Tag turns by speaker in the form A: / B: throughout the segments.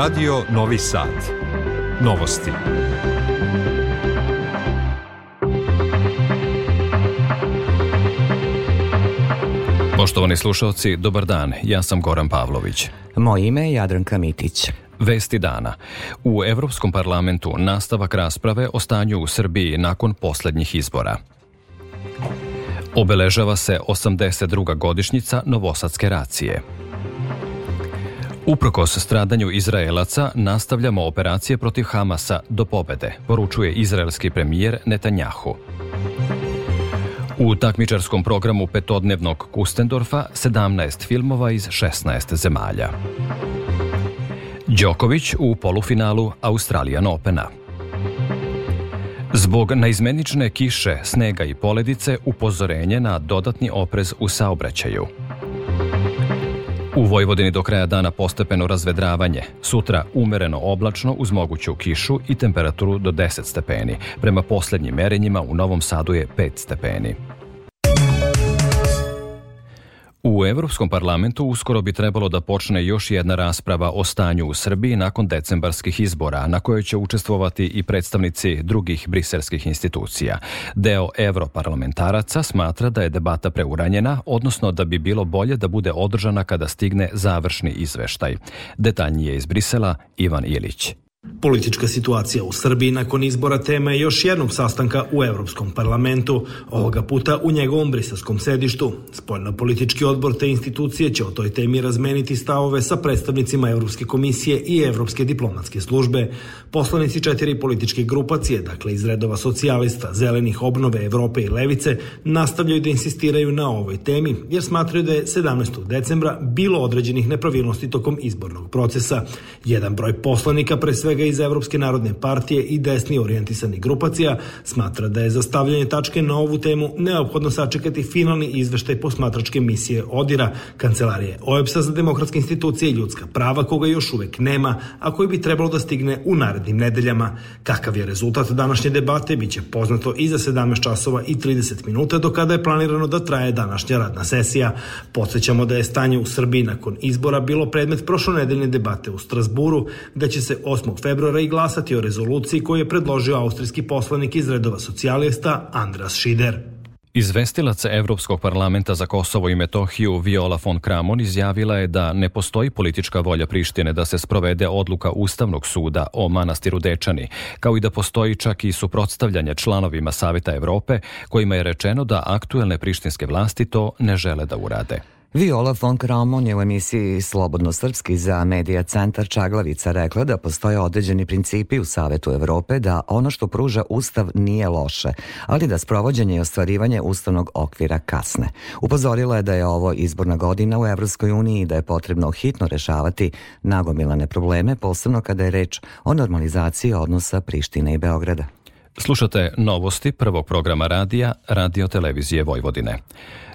A: Radio Novi Sad. Novosti.
B: Poštovani slušalci, dobar dan. Ja sam Goran Pavlović.
C: Moje ime je Jadranka Mitić.
B: Vesti dana. U Evropskom parlamentu nastavak rasprave o stanju u Srbiji nakon poslednjih izbora. Obeležava se 82. godišnjica Novosadske racije. Uprkos stradanju Izraelaca nastavljamo operacije protiv Hamasa do pobede, poručuje izraelski premijer Netanjahu. U takmičarskom programu petodnevnog Kustendorfa 17 filmova iz 16 zemalja. Đoković u polufinalu Australijan Opena. Zbog naizmenične kiše, snega i poledice upozorenje na dodatni oprez u saobraćaju. U Vojvodini do kraja dana postepeno razvedravanje. Sutra umereno oblačno uz moguću kišu i temperaturu do 10 stepeni. Prema poslednjim merenjima u Novom Sadu je 5 stepeni. U Evropskom parlamentu uskoro bi trebalo da počne još jedna rasprava o stanju u Srbiji nakon decembarskih izbora, na kojoj će učestvovati i predstavnici drugih briselskih institucija. Deo evroparlamentaraca smatra da je debata preuranjena, odnosno da bi bilo bolje da bude održana kada stigne završni izveštaj. Detaljnije iz Brisela Ivan Ilić.
D: Politička situacija u Srbiji nakon izbora tema je još jednog sastanka u Evropskom parlamentu, ovoga puta u njegovom briselskom sedištu. Spoljno-politički odbor te institucije će o toj temi razmeniti stavove sa predstavnicima Evropske komisije i Evropske diplomatske službe. Poslanici četiri političke grupacije, dakle iz redova socijalista, zelenih obnove Evrope i Levice, nastavljaju da insistiraju na ovoj temi, jer smatraju da je 17. decembra bilo određenih nepravilnosti tokom izbornog procesa. Jedan broj poslanika pre sve svega iz Evropske narodne partije i desni orijentisanih grupacija, smatra da je za stavljanje tačke na ovu temu neophodno sačekati finalni izveštaj posmatračke misije ODIRA, kancelarije OEPS-a za demokratske institucije i ljudska prava, koga još uvek nema, a koji bi trebalo da stigne u narednim nedeljama. Kakav je rezultat današnje debate, biće poznato i za 17 časova i 30 minuta, do kada je planirano da traje današnja radna sesija. Podsećamo da je stanje u Srbiji nakon izbora bilo predmet prošlonedeljne debate u Strasburu, gde će se 8 februara i glasati o rezoluciji koju je predložio austrijski poslanik iz redova socijalista Andras Šider.
B: Izvestilac Evropskog parlamenta za Kosovo i Metohiju Viola von Kramon izjavila je da ne postoji politička volja Prištine da se sprovede odluka Ustavnog suda o manastiru Dečani, kao i da postoji čak i suprotstavljanje članovima Saveta Evrope, kojima je rečeno da aktuelne prištinske vlasti to ne žele da urade.
C: Viola von Kramon je u emisiji Slobodno srpski za Medija centar Čaglavica rekla da postoje određeni principi u Savetu Evrope da ono što pruža Ustav nije loše, ali da sprovođenje i ostvarivanje ustavnog okvira kasne. Upozorila je da je ovo izborna godina u Evropskoj uniji i da je potrebno hitno rešavati nagomilane probleme, posebno kada je reč o normalizaciji odnosa Prištine i Beograda.
B: Slušate novosti prvog programa radija Radio Televizije Vojvodine.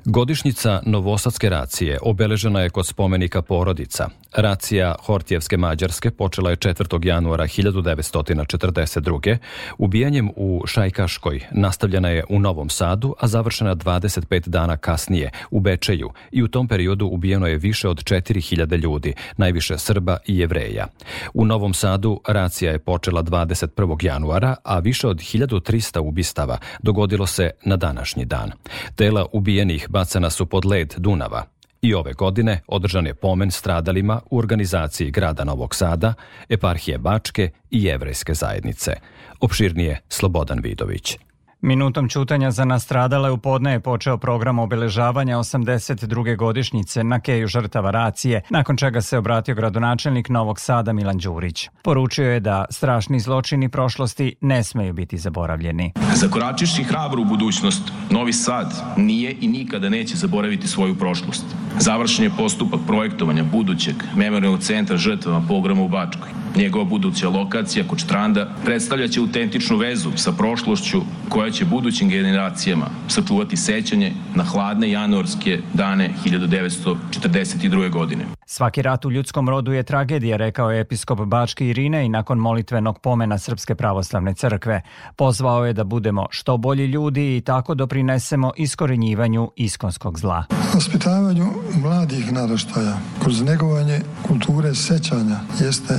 B: Godišnjica Novosadske racije obeležena je kod spomenika porodica. Racija Hortijevske Mađarske počela je 4. januara 1942. Ubijanjem u Šajkaškoj nastavljena je u Novom Sadu, a završena 25 dana kasnije u Bečeju i u tom periodu ubijeno je više od 4000 ljudi, najviše Srba i Jevreja. U Novom Sadu racija je počela 21. januara, a više od 1300 ubistava dogodilo se na današnji dan. Tela ubijenih bacana su pod led Dunava. I ove godine održan je pomen stradalima u organizaciji grada Novog Sada, eparhije Bačke i jevrejske zajednice. Opširnije Slobodan Vidović.
E: Minutom čutanja za nastradale u podne je počeo program obeležavanja 82. godišnjice na keju žrtava racije, nakon čega se obratio gradonačelnik Novog Sada Milan Đurić. Poručio je da strašni zločini prošlosti ne smeju biti zaboravljeni.
F: Zakoračiši hrabro u budućnost, Novi Sad nije i nikada neće zaboraviti svoju prošlost. Završen je postupak projektovanja budućeg memorialnog centra žrtvama pogroma u Bačkoj. Njegova buduća lokacija kod Štranda predstavljaće autentičnu vezu sa prošlošću koja će budućim generacijama sačuvati sećanje na hladne januarske dane 1942. godine.
E: Svaki rat u ljudskom rodu je tragedija, rekao je episkop Bački Irine i nakon molitvenog pomena Srpske pravoslavne crkve. Pozvao je da budemo što bolji ljudi i tako doprinesemo iskorenjivanju iskonskog zla.
G: Vaspitavanju mladih naraštaja kroz negovanje kulture sećanja jeste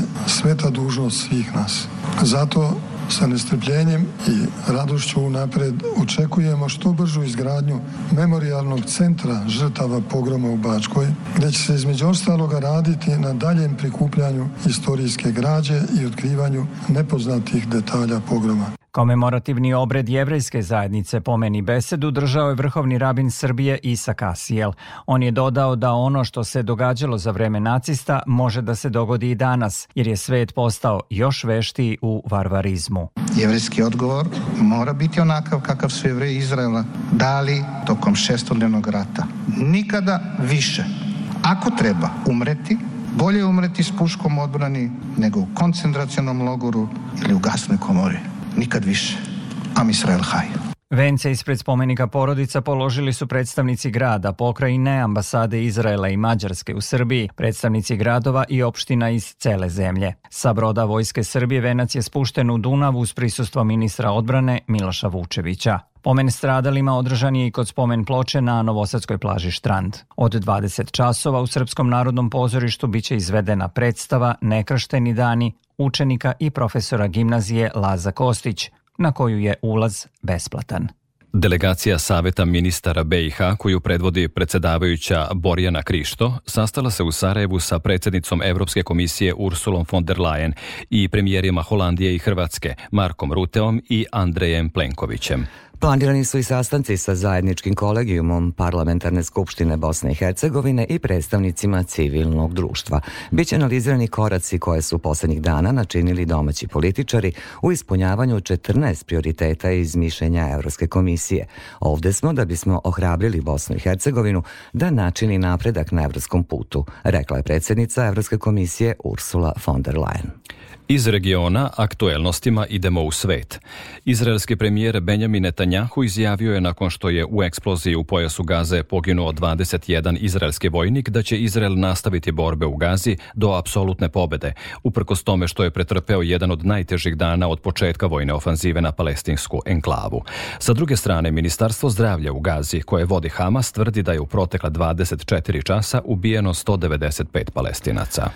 G: sveta dužnost svih nas. Zato sa nestrpljenjem i radošću unapred očekujemo što bržu izgradnju memorialnog centra žrtava pogroma u Bačkoj, gde će se između ostaloga raditi na daljem prikupljanju istorijske građe i otkrivanju nepoznatih detalja pogroma.
E: Komemorativni obred jevrejske zajednice pomeni besedu držao je vrhovni rabin Srbije Isa Kasijel. On je dodao da ono što se događalo za vreme nacista može da se dogodi i danas, jer je svet postao još veštiji u varvarizmu.
H: Jevrejski odgovor mora biti onakav kakav su jevreji Izraela dali tokom šestodnevnog rata. Nikada više. Ako treba umreti, bolje umreti s puškom odbrani nego u koncentracionom logoru ili u gasnoj komori nikad više. Am Israel Haj.
E: Vence ispred spomenika porodica položili su predstavnici grada, pokrajine, ambasade Izraela i Mađarske u Srbiji, predstavnici gradova i opština iz cele zemlje. Sa broda Vojske Srbije venac je spušten u Dunav uz prisustvo ministra odbrane Miloša Vučevića. Pomen stradalima održan je i kod spomen ploče na Novosadskoj plaži Štrand. Od 20 časova u Srpskom narodnom pozorištu biće izvedena predstava Nekršteni dani učenika i profesora gimnazije Laza Kostić, na koju je ulaz besplatan.
B: Delegacija Saveta ministara BiH, koju predvodi predsedavajuća Borjana Krišto, sastala se u Sarajevu sa predsednicom Evropske komisije Ursulom von der Leyen i premijerima Holandije i Hrvatske, Markom Ruteom i Andrejem Plenkovićem.
C: Planirani su i sastanci sa zajedničkim kolegijumom Parlamentarne skupštine Bosne i Hercegovine i predstavnicima civilnog društva. Biće analizirani koraci koje su poslednjih dana načinili domaći političari u ispunjavanju 14 prioriteta iz mišljenja Evropske komisije. Ovde smo da bismo ohrabrili Bosnu i Hercegovinu da načini napredak na evropskom putu, rekla je predsednica Evropske komisije Ursula von der Leyen.
B: Iz regiona aktuelnostima idemo u svet. Izraelski premijer Benjamin Netanjahu izjavio je nakon što je u eksploziji u pojasu Gaze poginuo 21 izraelski vojnik da će Izrael nastaviti borbe u Gazi do apsolutne pobede, uprkos tome što je pretrpeo jedan od najtežih dana od početka vojne ofanzive na palestinsku enklavu. Sa druge strane, Ministarstvo zdravlja u Gazi, koje vodi Hamas, tvrdi da je u protekla 24 časa ubijeno 195 palestinaca.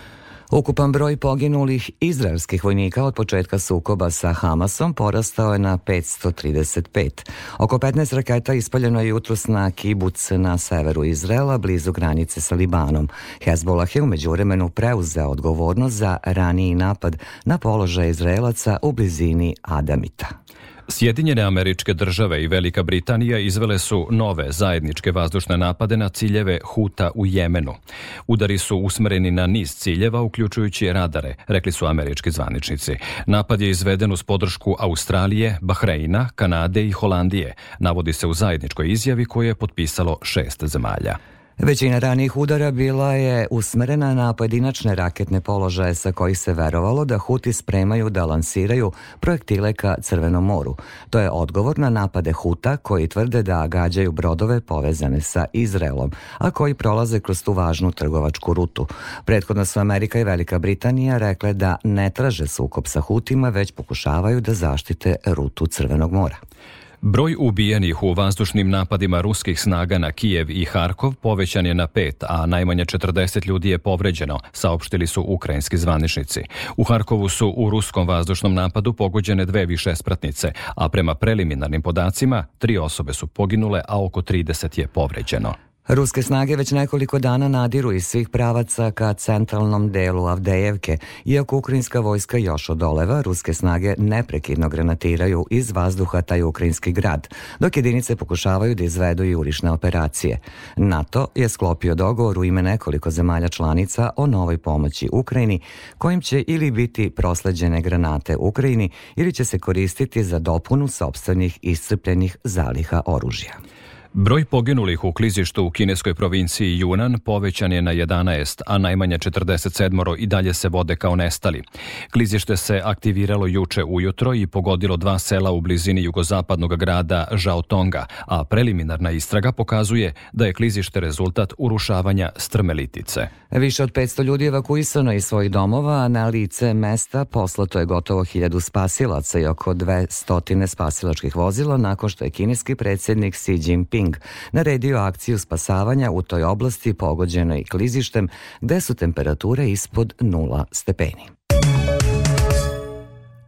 C: Ukupan broj poginulih izraelskih vojnika od početka sukoba sa Hamasom porastao je na 535. Oko 15 raketa ispaljeno je jutros na kibuc na severu Izraela, blizu granice sa Libanom. Hezbollah je umeđu vremenu preuzeo odgovornost za raniji napad na položaj Izraelaca u blizini Adamita.
B: Sjedinjene američke države i Velika Britanija izvele su nove zajedničke vazdušne napade na ciljeve Huta u Jemenu. Udari su usmereni na niz ciljeva, uključujući radare, rekli su američki zvaničnici. Napad je izveden uz podršku Australije, Bahreina, Kanade i Holandije, navodi se u zajedničkoj izjavi koju je potpisalo šest zemalja.
C: Većina ranijih udara bila je usmerena na pojedinačne raketne položaje sa kojih se verovalo da Huti spremaju da lansiraju projektile ka Crvenom moru. To je odgovor na napade Huta koji tvrde da gađaju brodove povezane sa Izraelom, a koji prolaze kroz tu važnu trgovačku rutu. Prethodno su Amerika i Velika Britanija rekle da ne traže sukob sa Hutima, već pokušavaju da zaštite rutu Crvenog mora.
B: Broj ubijenih u vazdušnim napadima ruskih snaga na Kijev i Harkov povećan je na pet, a najmanje 40 ljudi je povređeno, saopštili su ukrajinski zvaničnici. U Harkovu su u ruskom vazdušnom napadu pogođene dve više spratnice, a prema preliminarnim podacima tri osobe su poginule, a oko 30 je povređeno.
C: Ruske snage već nekoliko dana nadiru iz svih pravaca ka centralnom delu Avdejevke. Iako ukrajinska vojska još odoleva, ruske snage neprekidno granatiraju iz vazduha taj ukrajinski grad, dok jedinice pokušavaju da izvedu jurišne operacije. NATO je sklopio dogovor u ime nekoliko zemalja članica o novoj pomoći Ukrajini, kojim će ili biti prosleđene granate Ukrajini ili će se koristiti za dopunu sobstvenih iscrpljenih zaliha oružja.
B: Broj poginulih u klizištu u kineskoj provinciji Yunan povećan je na 11, a najmanje 47 i dalje se vode kao nestali. Klizište se aktiviralo juče ujutro i pogodilo dva sela u blizini jugozapadnog grada Žaotonga, a preliminarna istraga pokazuje da je klizište rezultat urušavanja strmelitice.
C: Više od 500 ljudi evakuisano iz svojih domova, a na lice mesta poslato je gotovo hiljadu spasilaca i oko 200 spasilačkih vozila nakon što je kineski predsjednik Xi Jinping King naredio akciju spasavanja u toj oblasti pogođenoj klizištem gde su temperature ispod nula stepeni.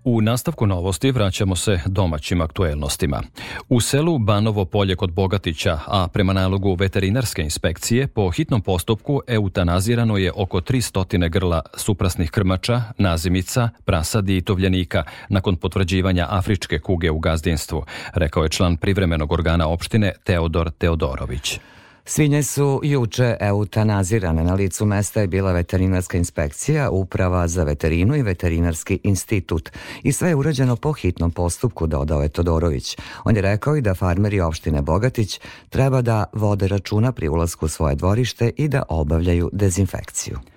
B: U nastavku novosti vraćamo se domaćim aktuelnostima. U selu Banovo polje kod Bogatića, a prema nalogu veterinarske inspekcije, po hitnom postupku eutanazirano je oko 300 grla suprasnih krmača, nazimica, prasadi i tovljenika nakon potvrđivanja afričke kuge u gazdinstvu, rekao je član privremenog organa opštine Teodor Teodorović.
C: Svinje su juče eutanazirane. Na licu mesta je bila veterinarska inspekcija, uprava za veterinu i veterinarski institut. I sve je urađeno po hitnom postupku, dodao je Todorović. On je rekao i da farmeri opštine Bogatić treba da vode računa pri ulasku u svoje dvorište i da obavljaju dezinfekciju.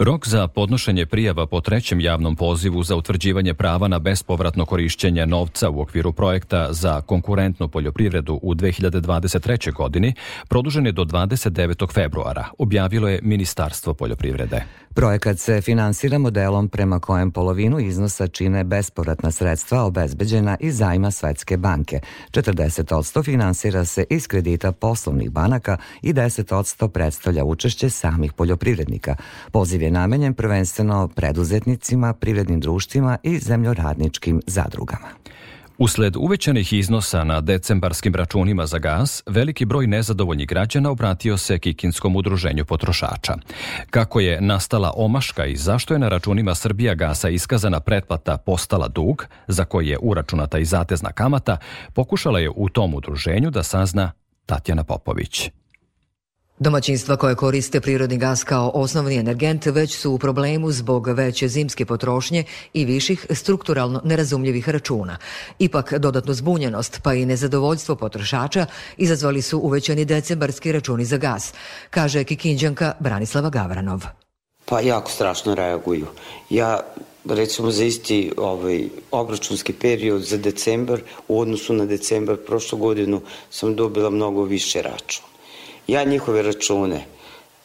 B: Rok za podnošenje prijava po trećem javnom pozivu za utvrđivanje prava na bespovratno korišćenje novca u okviru projekta za konkurentnu poljoprivredu u 2023. godini produžen je do 29. februara, objavilo je Ministarstvo poljoprivrede.
C: Projekat se finansira modelom prema kojem polovinu iznosa čine bespovratna sredstva obezbeđena iz zajma Svetske banke. 40% finansira se iz kredita poslovnih banaka i 10% predstavlja učešće samih poljoprivrednika. Poziv je namenjen prvenstveno preduzetnicima, privrednim društvima i zemljoradničkim zadrugama.
B: Usled uvećanih iznosa na decembarskim računima za gas, veliki broj nezadovoljnih građana obratio se Kikinskom udruženju potrošača. Kako je nastala omaška i zašto je na računima Srbija gasa iskazana pretplata postala dug, za koji je uračunata i zatezna kamata, pokušala je u tom udruženju da sazna Tatjana Popović.
I: Domaćinstva koje koriste prirodni gas kao osnovni energent već su u problemu zbog veće zimske potrošnje i viših strukturalno nerazumljivih računa. Ipak dodatnu zbunjenost pa i nezadovoljstvo potrošača izazvali su uvećani decembarski računi za gas, kaže Kikinđanka Branislava Gavranov.
J: Pa jako strašno reaguju. Ja recimo za isti ovaj, obračunski period za decembar u odnosu na decembar prošlu godinu sam dobila mnogo više računa. Ja njihove račune,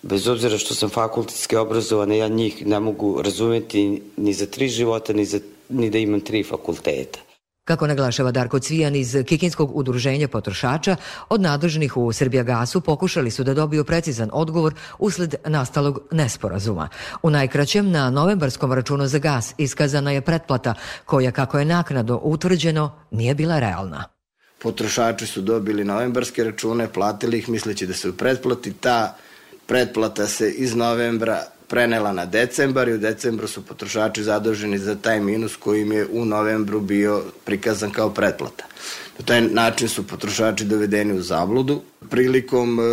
J: bez obzira što sam fakultetski obrazovana, ja njih ne mogu razumeti ni za tri života, ni, za, ni da imam tri fakulteta.
I: Kako naglašava Darko Cvijan iz Kikinskog udruženja potrošača, od nadležnih u Srbijagasu pokušali su da dobiju precizan odgovor usled nastalog nesporazuma. U najkraćem, na novembarskom računu za gas iskazana je pretplata koja, kako je naknado utvrđeno, nije bila realna.
K: Potrošači su dobili novembarske račune, platili ih misleći da se u pretplati. Ta pretplata se iz novembra prenela na decembar i u decembru su potrošači zaduženi za taj minus koji im je u novembru bio prikazan kao pretplata. Na taj način su potrošači dovedeni u zabludu. Prilikom e,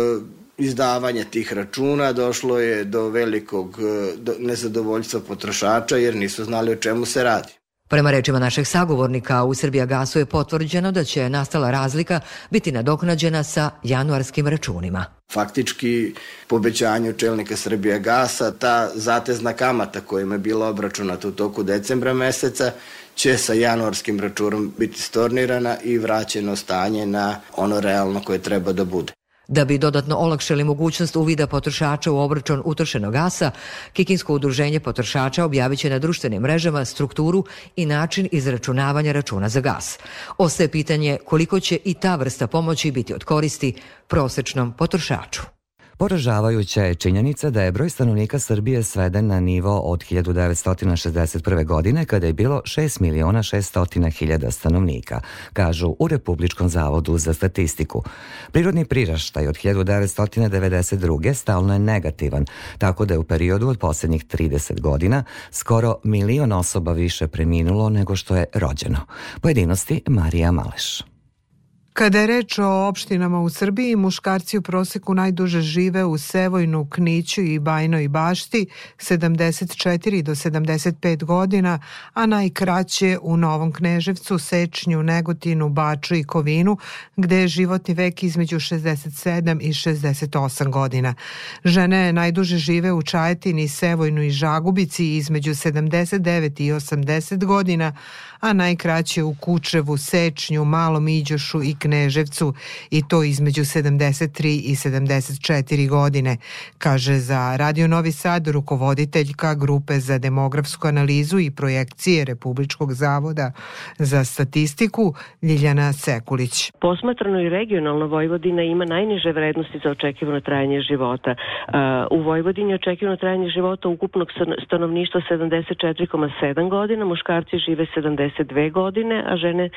K: izdavanja tih računa došlo je do velikog e, nezadovoljstva potrošača jer nisu znali o čemu se radi.
I: Prema rečima našeg sagovornika, u Srbija gasu je potvrđeno da će nastala razlika biti nadoknađena sa januarskim računima.
K: Faktički, po obećanju čelnika Srbija gasa, ta zatezna kamata kojima je bila obračunata u toku decembra meseca će sa januarskim računom biti stornirana i vraćeno stanje na ono realno koje treba da bude.
I: Da bi dodatno olakšali mogućnost uvida potrošača u obračun utrošenog gasa, Kikinsko udruženje potrošača objavit će na društvenim mrežama strukturu i način izračunavanja računa za gas. Ostaje pitanje koliko će i ta vrsta pomoći biti od koristi prosečnom potrošaču.
C: Poražavajuća je činjenica da je broj stanovnika Srbije sveden na nivo od 1961. godine kada je bilo 6 miliona 600 hiljada stanovnika, kažu u Republičkom zavodu za statistiku. Prirodni priraštaj od 1992. stalno je negativan, tako da je u periodu od poslednjih 30 godina skoro milion osoba više preminulo nego što je rođeno. Pojedinosti Marija Maleš.
L: Kada je reč o opštinama u Srbiji, muškarci u proseku najduže žive u Sevojnu, Kniću i Bajnoj bašti 74 do 75 godina, a najkraće u Novom Kneževcu, Sečnju, Negotinu, Baču i Kovinu, gde je životni vek između 67 i 68 godina. Žene najduže žive u Čajetini, Sevojnu i Žagubici između 79 i 80 godina, a najkraće u Kučevu, Sečnju, Malom Iđošu i Kneževcu i to između 73 i 74 godine, kaže za Radio Novi Sad rukovoditeljka Grupe za demografsku analizu i projekcije Republičkog zavoda za statistiku Ljiljana Sekulić.
M: Posmatrano i regionalno Vojvodina ima najniže vrednosti za očekivano trajanje života. U Vojvodini očekivano trajanje života ukupnog stanovništva 74,7 godina, muškarci žive 70 72 godine, a žene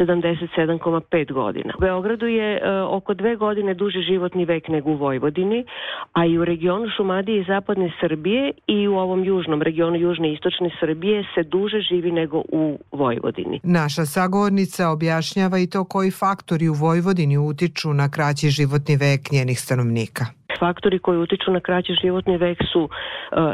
M: 77,5 godina. U Beogradu je e, oko dve godine duži životni vek nego u Vojvodini, a i u regionu Šumadije i zapadne Srbije i u ovom južnom regionu južne i istočne Srbije se duže živi nego u Vojvodini.
L: Naša sagovornica objašnjava i to koji faktori u Vojvodini utiču na kraći životni vek njenih stanovnika.
M: Faktori koji utiču na kraći životni vek su uh,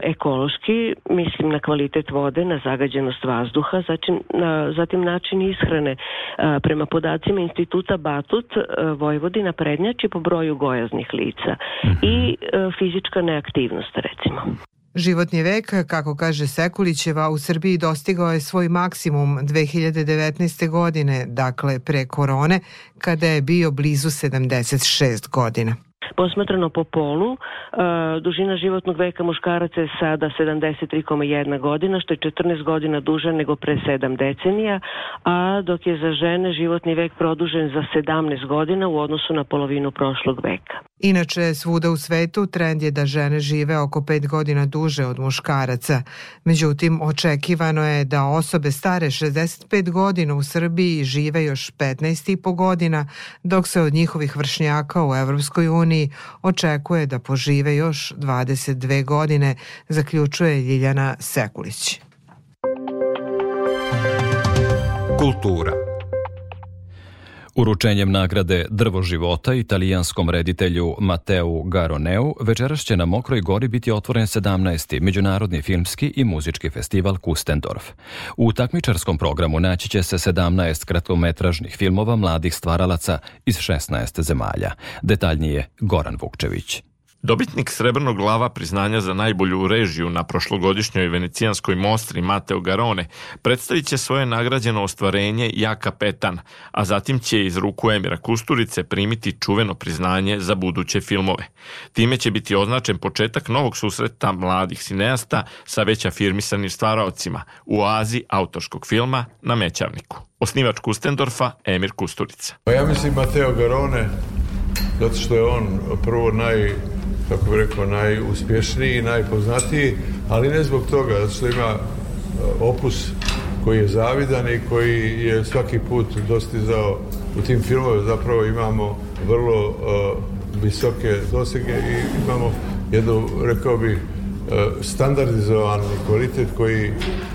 M: ekološki, mislim na kvalitet vode, na zagađenost vazduha, zatim, uh, zatim način ishrane. Uh, prema podacima instituta Batut, uh, Vojvodina prednjači po broju gojaznih lica mm -hmm. i fizička neaktivnost, recimo.
L: Životni vek, kako kaže Sekulićeva, u Srbiji dostigao je svoj maksimum 2019. godine, dakle pre korone, kada je bio blizu 76 godina.
M: Posmatrano po polu, e, dužina životnog veka muškaraca je sada 73,1 godina, što je 14 godina duže nego pre 7 decenija, a dok je za žene životni vek produžen za 17 godina u odnosu na polovinu prošlog veka.
L: Inače, svuda u svetu trend je da žene žive oko 5 godina duže od muškaraca. Međutim, očekivano je da osobe stare 65 godina u Srbiji žive još 15,5 godina, dok se od njihovih vršnjaka u Evropskoj uniji očekuje da požive još 22 godine, zaključuje Ljiljana Sekulić.
B: Kultura Uručenjem nagrade Drvo života italijanskom reditelju Mateu Garoneu večeras će na Mokroj gori biti otvoren 17. Međunarodni filmski i muzički festival Kustendorf. U takmičarskom programu naći će se 17 kratkometražnih filmova mladih stvaralaca iz 16 zemalja. Detaljnije Goran Vukčević.
N: Dobitnik Srebrnog glava priznanja za najbolju režiju na prošlogodišnjoj venecijanskoj mostri Mateo Garone predstavit će svoje nagrađeno ostvarenje Ja kapetan, a zatim će iz ruku Emira Kusturice primiti čuveno priznanje za buduće filmove. Time će biti označen početak novog susreta mladih sineasta sa već afirmisanim stvaraocima u oazi autorskog filma na Mećavniku. Osnivač Kustendorfa Emir Kusturica.
O: Pa ja mislim Mateo Garone zato što je on prvo naj kako bih rekao, najuspješniji najpoznatiji, ali ne zbog toga, zato što ima e, opus koji je zavidan i koji je svaki put dostizao u tim filmovima zapravo imamo vrlo uh, visoke dosege i imamo jednu, rekao bih, uh, standardizovan kvalitet koji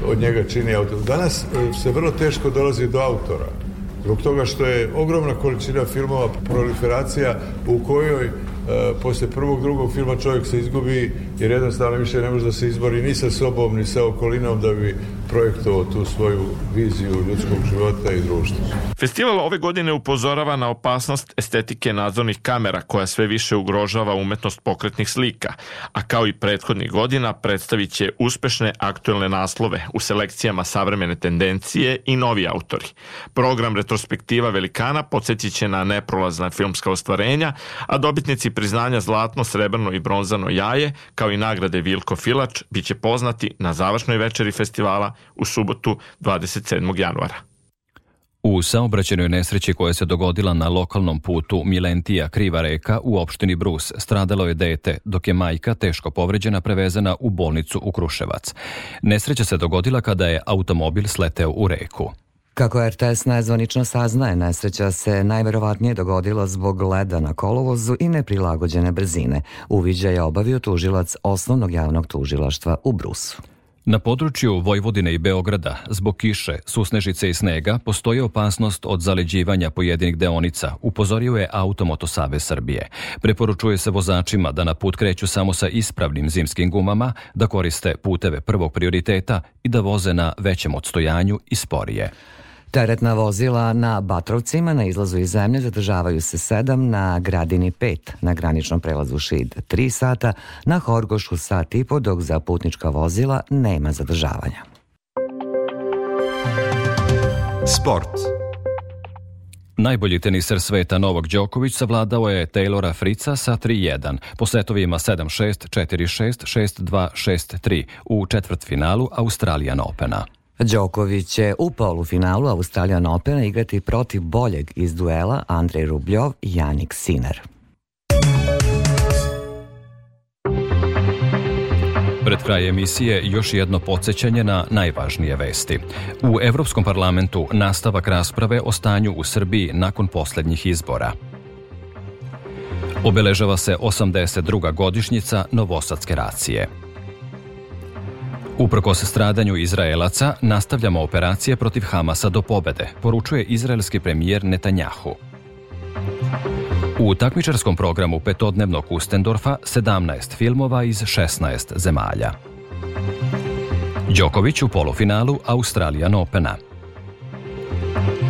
O: od njega čini autor. Danas se vrlo teško dolazi do autora zbog toga što je ogromna količina filmova, proliferacija u kojoj E, posle prvog, drugog filma čovjek se izgubi jer jednostavno više ne može da se izbori ni sa sobom ni sa okolinom da bi projektovao tu svoju viziju ljudskog života i društva.
N: Festival ove godine upozorava na opasnost estetike nadzornih kamera koja sve više ugrožava umetnost pokretnih slika, a kao i prethodnih godina predstavit će uspešne aktuelne naslove u selekcijama savremene tendencije i novi autori. Program retrospektiva velikana podsjetit će na neprolazna filmska ostvarenja, a dobitnici priznanja zlatno, srebrno i bronzano jaje, kao i nagrade Vilko Filač, biće poznati na završnoj večeri festivala u subotu 27. januara.
B: U saobraćenoj nesreći koja se dogodila na lokalnom putu Milentija Kriva reka u opštini Brus stradalo je dete, dok je majka teško povređena prevezena u bolnicu u Kruševac. Nesreća se dogodila kada je automobil sleteo u reku.
C: Kako RTS nezvanično saznaje, nesreća se najverovatnije dogodila zbog leda na kolovozu i neprilagođene brzine. Uviđaj je obavio tužilac osnovnog javnog tužilaštva u Brusu.
B: Na području Vojvodine i Beograda, zbog kiše, susnežice i snega, postoji opasnost od zaleđivanja pojedinih deonica, upozorio je Automoto Save Srbije. Preporučuje se vozačima da na put kreću samo sa ispravnim zimskim gumama, da koriste puteve prvog prioriteta i da voze na većem odstojanju i sporije.
C: Teretna vozila na Batrovcima na izlazu iz zemlje zadržavaju se 7, na Gradini 5, na graničnom prelazu Šid 3 sata, na Horgošu sat i po, dok za putnička vozila nema zadržavanja.
A: Sport.
B: Najbolji teniser sveta Novak Đoković savladao je Taylora Frica sa 3-1 po setovima 7-6, 4-6, 6-2, 6-3 u četvrtfinalu Australijan Opena.
C: Đoković će u polufinalu Australijan Opena igrati protiv boljeg iz duela Andrej Rubljov i Janik Siner.
B: Pred kraj emisije još jedno podsjećanje na najvažnije vesti. U Evropskom parlamentu nastavak rasprave o stanju u Srbiji nakon poslednjih izbora. Obeležava se 82. godišnjica Novosadske racije. Uprkos stradanju Izraelaca, nastavljamo operacije protiv Hamasa do pobede, poručuje izraelski premijer Netanjahu. U takmičarskom programu petodnevnog Ustendorfa 17 filmova iz 16 zemalja. Đoković u polufinalu Australijan Opena.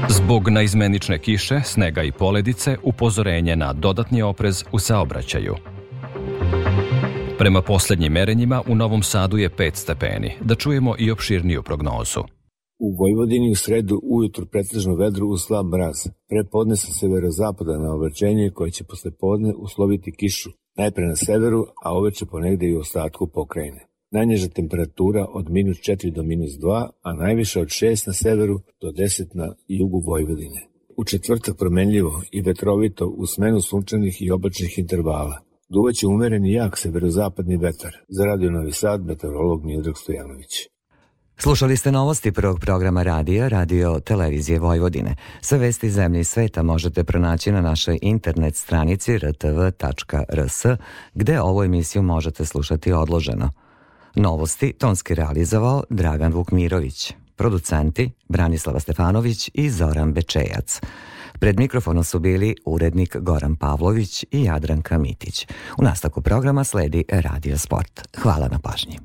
B: Zbog naizmenične kiše, snega i poledice, upozorenje na dodatni oprez u saobraćaju. Prema poslednjim merenjima u Novom Sadu je 5 stepeni. Da čujemo i opširniju prognozu.
P: U Vojvodini u sredu ujutru pretežno vedru u slab mraz. Pre podne sa severozapada na oblačenje koje će posle podne usloviti kišu. Najpre na severu, a oveče ponegde i u ostatku pokrajine. Najniža temperatura od minus 4 do minus 2, a najviša od 6 na severu do 10 na jugu Vojvodine. U četvrtak promenljivo i vetrovito u smenu sunčanih i oblačnih intervala. Duvaće umereni jak severozapadni vetar. Za Radio Novi Sad, meteorolog Miodrag Stojanović.
C: Slušali ste novosti prvog programa radija, radio televizije Vojvodine. Sve vesti zemlje i sveta možete pronaći na našoj internet stranici rtv.rs, gde ovu emisiju možete slušati odloženo. Novosti tonski realizovao Dragan Vukmirović. Producenti Branislava Stefanović i Zoran Bečejac. Pred mikrofonom su bili urednik Goran Pavlović i Jadranka Mitić. U nastavku programa sledi Radio Sport. Hvala na pažnji.